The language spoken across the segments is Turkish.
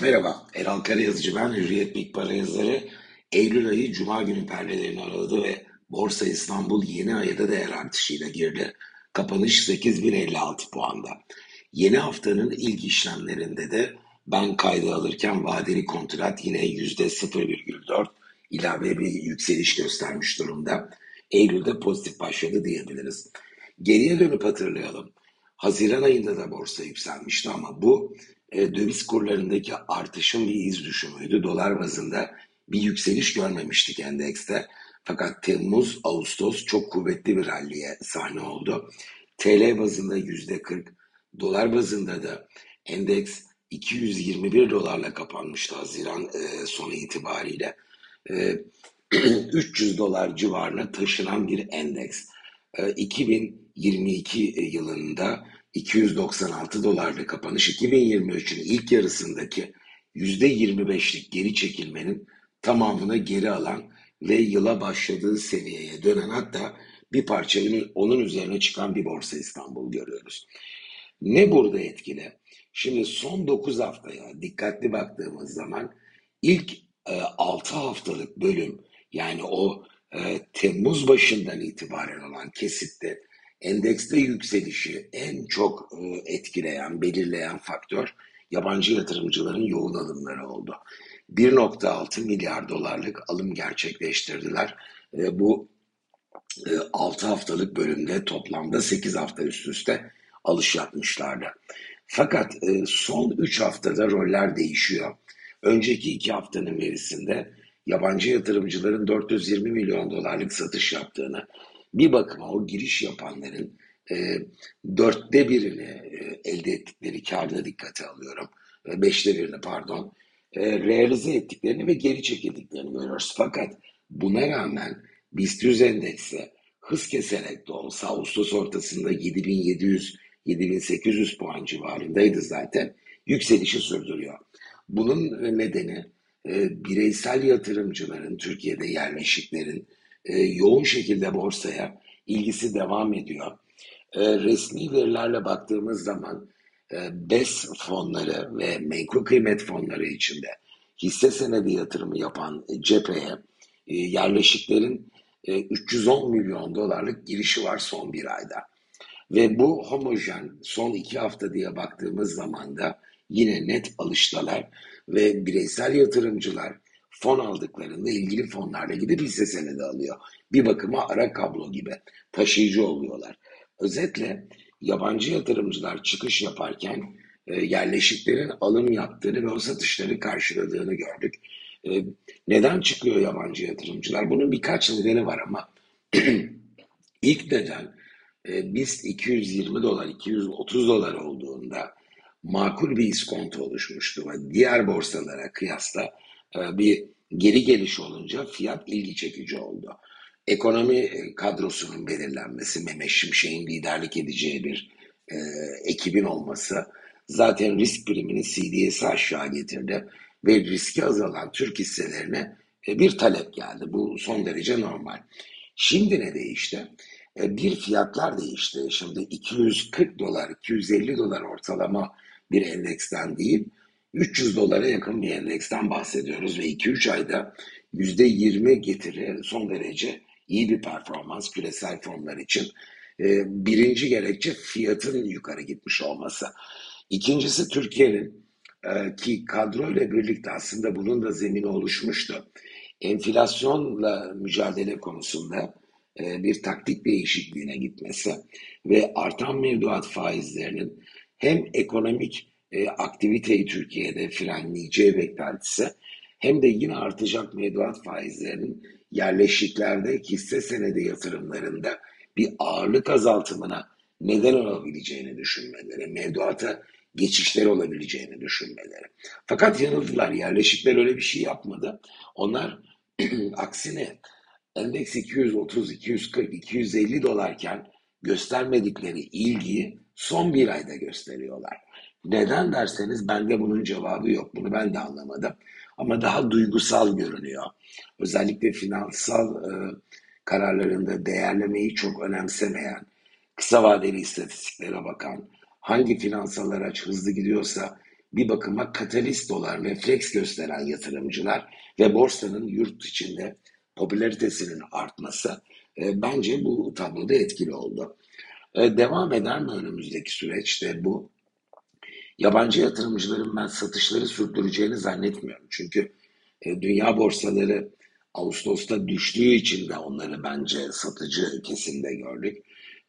Merhaba, Erol Karayazıcı ben, Hürriyet Para yazarı. Eylül ayı Cuma günü perdelerini aradı ve Borsa İstanbul yeni aya da değer artışıyla girdi. Kapanış 8056 puanda. Yeni haftanın ilk işlemlerinde de ben kaydı alırken vadeli kontrat yine %0,4 ilave bir yükseliş göstermiş durumda. Eylül'de pozitif başladı diyebiliriz. Geriye dönüp hatırlayalım. Haziran ayında da borsa yükselmişti ama bu e, döviz kurlarındaki artışın bir iz düşümüydü. Dolar bazında bir yükseliş görmemiştik endekste. Fakat Temmuz, Ağustos çok kuvvetli bir ralliye sahne oldu. TL bazında yüzde 40, dolar bazında da endeks 221 dolarla kapanmıştı Haziran e, sonu itibariyle. E, 300 dolar civarına taşınan bir endeks. E, 2022 yılında 296 dolarla kapanış 2023'ün ilk yarısındaki %25'lik geri çekilmenin tamamını geri alan ve yıla başladığı seviyeye dönen hatta bir parça onun üzerine çıkan bir borsa İstanbul görüyoruz. Ne burada etkili? Şimdi son 9 haftaya dikkatli baktığımız zaman ilk e, 6 haftalık bölüm yani o e, Temmuz başından itibaren olan kesitte endekste yükselişi en çok e, etkileyen, belirleyen faktör yabancı yatırımcıların yoğun alımları oldu. 1.6 milyar dolarlık alım gerçekleştirdiler. E, bu 6 e, haftalık bölümde toplamda 8 hafta üst üste alış yapmışlardı. Fakat son 3 haftada roller değişiyor. Önceki 2 haftanın verisinde yabancı yatırımcıların 420 milyon dolarlık satış yaptığını, bir bakıma o giriş yapanların e, dörtte birini e, elde ettikleri karda dikkate alıyorum. E, beşte birini pardon. E, realize ettiklerini ve geri çekildiklerini görüyoruz. Fakat buna rağmen BIST 100 endeksi hız keserek de olsa Ağustos ortasında 7700-7800 puan civarındaydı zaten. Yükselişi sürdürüyor. Bunun nedeni e, bireysel yatırımcıların, Türkiye'de yerleşiklerin e, yoğun şekilde borsaya ilgisi devam ediyor. E, resmi verilerle baktığımız zaman e, BES fonları ve menkul kıymet fonları içinde hisse senedi yatırımı yapan cepheye e, yerleşiklerin e, 310 milyon dolarlık girişi var son bir ayda. Ve bu homojen son iki hafta diye baktığımız zaman da yine net alıştalar ve bireysel yatırımcılar fon aldıklarında ilgili fonlarla gidip hisse senedi alıyor. Bir bakıma ara kablo gibi taşıyıcı oluyorlar. Özetle yabancı yatırımcılar çıkış yaparken e, yerleşiklerin alım yaptığını ve o satışları karşıladığını gördük. E, neden çıkıyor yabancı yatırımcılar? Bunun birkaç nedeni var ama ilk neden e, BIST 220 dolar, 230 dolar olduğunda makul bir iskonto oluşmuştu ve diğer borsalara kıyasla bir geri geliş olunca fiyat ilgi çekici oldu. Ekonomi e, kadrosunun belirlenmesi, Mehmet Şimşek'in liderlik edeceği bir e, ekibin olması zaten risk primini CDS'i aşağı getirdi ve riski azalan Türk hisselerine e, bir talep geldi. Bu son derece normal. Şimdi ne değişti? E, bir fiyatlar değişti. Şimdi 240 dolar, 250 dolar ortalama bir endeksten değil, 300 dolara yakın bir endeksten bahsediyoruz ve 2-3 ayda %20 getiri son derece iyi bir performans küresel fonlar için. Ee, birinci gerekçe fiyatın yukarı gitmiş olması. İkincisi Türkiye'nin e, ki kadroyla birlikte aslında bunun da zemini oluşmuştu. Enflasyonla mücadele konusunda e, bir taktik değişikliğine gitmesi ve artan mevduat faizlerinin hem ekonomik e, aktiviteyi Türkiye'de frenleyeceği beklentisi hem de yine artacak mevduat faizlerinin yerleşiklerde hisse senedi yatırımlarında bir ağırlık azaltımına neden olabileceğini düşünmeleri, mevduata geçişler olabileceğini düşünmeleri. Fakat yanıldılar. Yerleşikler öyle bir şey yapmadı. Onlar aksine endeks 230, 240, 250 dolarken göstermedikleri ilgiyi son bir ayda gösteriyorlar. Neden derseniz bende bunun cevabı yok. Bunu ben de anlamadım. Ama daha duygusal görünüyor. Özellikle finansal e, kararlarında değerlemeyi çok önemsemeyen, kısa vadeli istatistiklere bakan, hangi finansal araç hızlı gidiyorsa bir bakıma katalist olan, refleks gösteren yatırımcılar ve borsanın yurt içinde popülaritesinin artması e, bence bu tabloda etkili oldu. E, devam eder mi önümüzdeki süreçte bu? Yabancı yatırımcıların ben satışları sürdüreceğini zannetmiyorum. Çünkü e, dünya borsaları Ağustos'ta düştüğü için de onları bence satıcı kesimde gördük.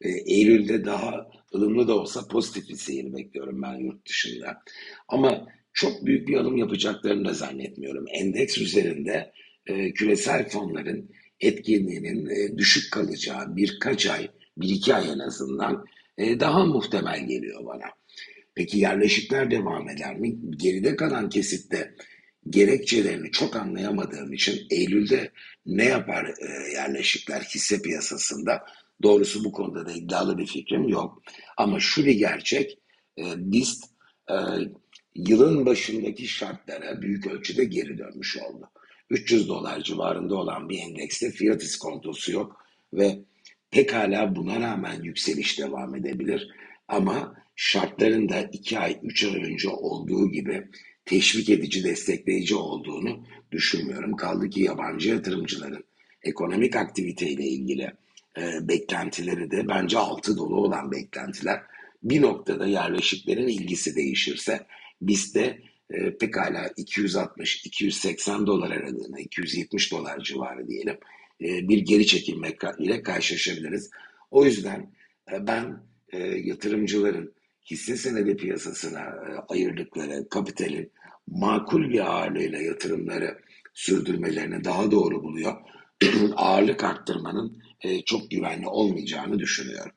E, Eylül'de daha ılımlı da olsa pozitif bir seyir bekliyorum ben yurt dışında. Ama çok büyük bir alım yapacaklarını da zannetmiyorum. Endeks üzerinde e, küresel fonların etkinliğinin e, düşük kalacağı birkaç ay, bir iki ay en azından e, daha muhtemel geliyor bana. Peki yerleşikler devam eder mi? Geride kalan kesitte gerekçelerini çok anlayamadığım için Eylül'de ne yapar e, yerleşikler hisse piyasasında doğrusu bu konuda da iddialı bir fikrim yok. Ama şu bir gerçek e, BIST e, yılın başındaki şartlara büyük ölçüde geri dönmüş oldu. 300 dolar civarında olan bir endekste fiyat iskontosu yok ve pekala buna rağmen yükseliş devam edebilir. Ama şartların da 2 ay, 3 ay önce olduğu gibi teşvik edici, destekleyici olduğunu düşünmüyorum. Kaldı ki yabancı yatırımcıların ekonomik aktiviteyle ilgili e, beklentileri de bence altı dolu olan beklentiler. Bir noktada yerleşiklerin ilgisi değişirse biz de e, pekala 260-280 dolar aralığına, 270 dolar civarı diyelim e, bir geri çekilme ile karşılaşabiliriz. O yüzden e, ben e, yatırımcıların hisse senedi piyasasına e, ayırdıkları kapitalin makul bir ağırlığıyla yatırımları sürdürmelerini daha doğru buluyor. Ağırlık arttırmanın e, çok güvenli olmayacağını düşünüyorum.